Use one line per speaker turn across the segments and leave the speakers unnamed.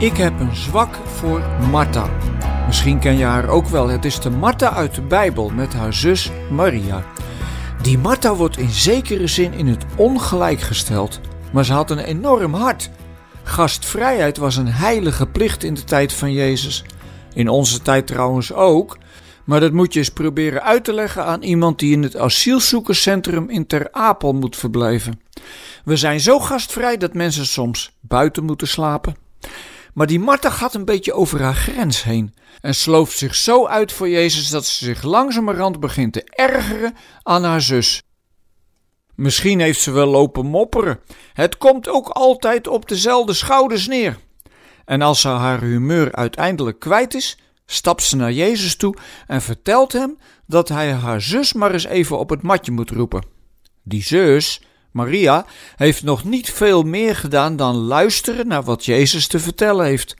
Ik heb een zwak voor Martha. Misschien ken je haar ook wel. Het is de Martha uit de Bijbel met haar zus Maria. Die Martha wordt in zekere zin in het ongelijk gesteld, maar ze had een enorm hart. Gastvrijheid was een heilige plicht in de tijd van Jezus. In onze tijd trouwens ook, maar dat moet je eens proberen uit te leggen aan iemand die in het asielzoekerscentrum in Ter Apel moet verblijven. We zijn zo gastvrij dat mensen soms buiten moeten slapen. Maar die Martha gaat een beetje over haar grens heen en slooft zich zo uit voor Jezus dat ze zich langzamerhand begint te ergeren aan haar zus. Misschien heeft ze wel lopen mopperen. Het komt ook altijd op dezelfde schouders neer. En als ze haar humeur uiteindelijk kwijt is, stapt ze naar Jezus toe en vertelt hem dat hij haar zus maar eens even op het matje moet roepen. Die zus, Maria, heeft nog niet veel meer gedaan dan luisteren naar wat Jezus te vertellen heeft.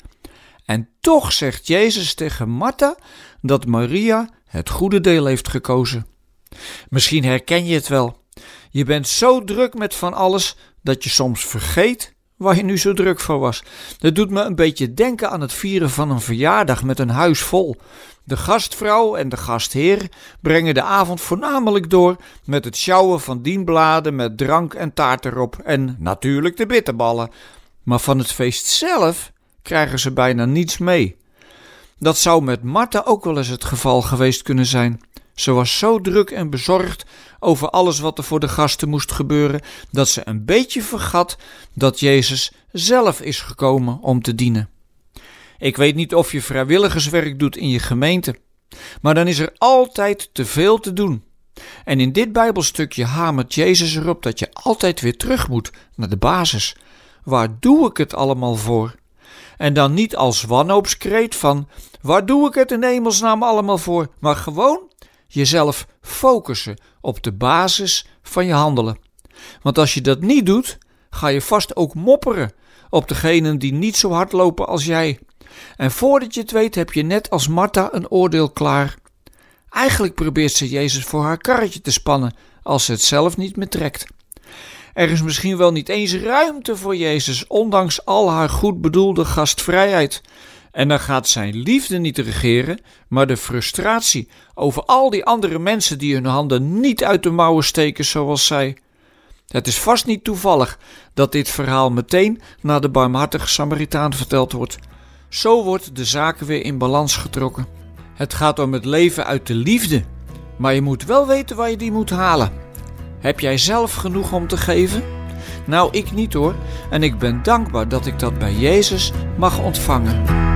En toch zegt Jezus tegen Martha dat Maria het goede deel heeft gekozen. Misschien herken je het wel. Je bent zo druk met van alles dat je soms vergeet waar je nu zo druk voor was. Dat doet me een beetje denken aan het vieren van een verjaardag met een huis vol. De gastvrouw en de gastheer brengen de avond voornamelijk door met het sjouwen van dienbladen met drank en taart erop en natuurlijk de bitterballen. Maar van het feest zelf krijgen ze bijna niets mee. Dat zou met Martha ook wel eens het geval geweest kunnen zijn. Ze was zo druk en bezorgd over alles wat er voor de gasten moest gebeuren, dat ze een beetje vergat dat Jezus zelf is gekomen om te dienen. Ik weet niet of je vrijwilligerswerk doet in je gemeente, maar dan is er altijd te veel te doen. En in dit Bijbelstukje hamert Jezus erop dat je altijd weer terug moet naar de basis. Waar doe ik het allemaal voor? En dan niet als wanhoopskreet van waar doe ik het in hemelsnaam allemaal voor, maar gewoon jezelf focussen op de basis van je handelen. Want als je dat niet doet, ga je vast ook mopperen op degenen die niet zo hard lopen als jij. En voordat je het weet, heb je net als Martha een oordeel klaar. Eigenlijk probeert ze Jezus voor haar karretje te spannen als ze het zelf niet meer trekt. Er is misschien wel niet eens ruimte voor Jezus, ondanks al haar goed bedoelde gastvrijheid. En dan gaat zijn liefde niet regeren, maar de frustratie over al die andere mensen die hun handen niet uit de mouwen steken zoals zij. Het is vast niet toevallig dat dit verhaal meteen naar de barmhartige Samaritaan verteld wordt. Zo wordt de zaak weer in balans getrokken. Het gaat om het leven uit de liefde, maar je moet wel weten waar je die moet halen. Heb jij zelf genoeg om te geven? Nou, ik niet hoor, en ik ben dankbaar dat ik dat bij Jezus mag ontvangen.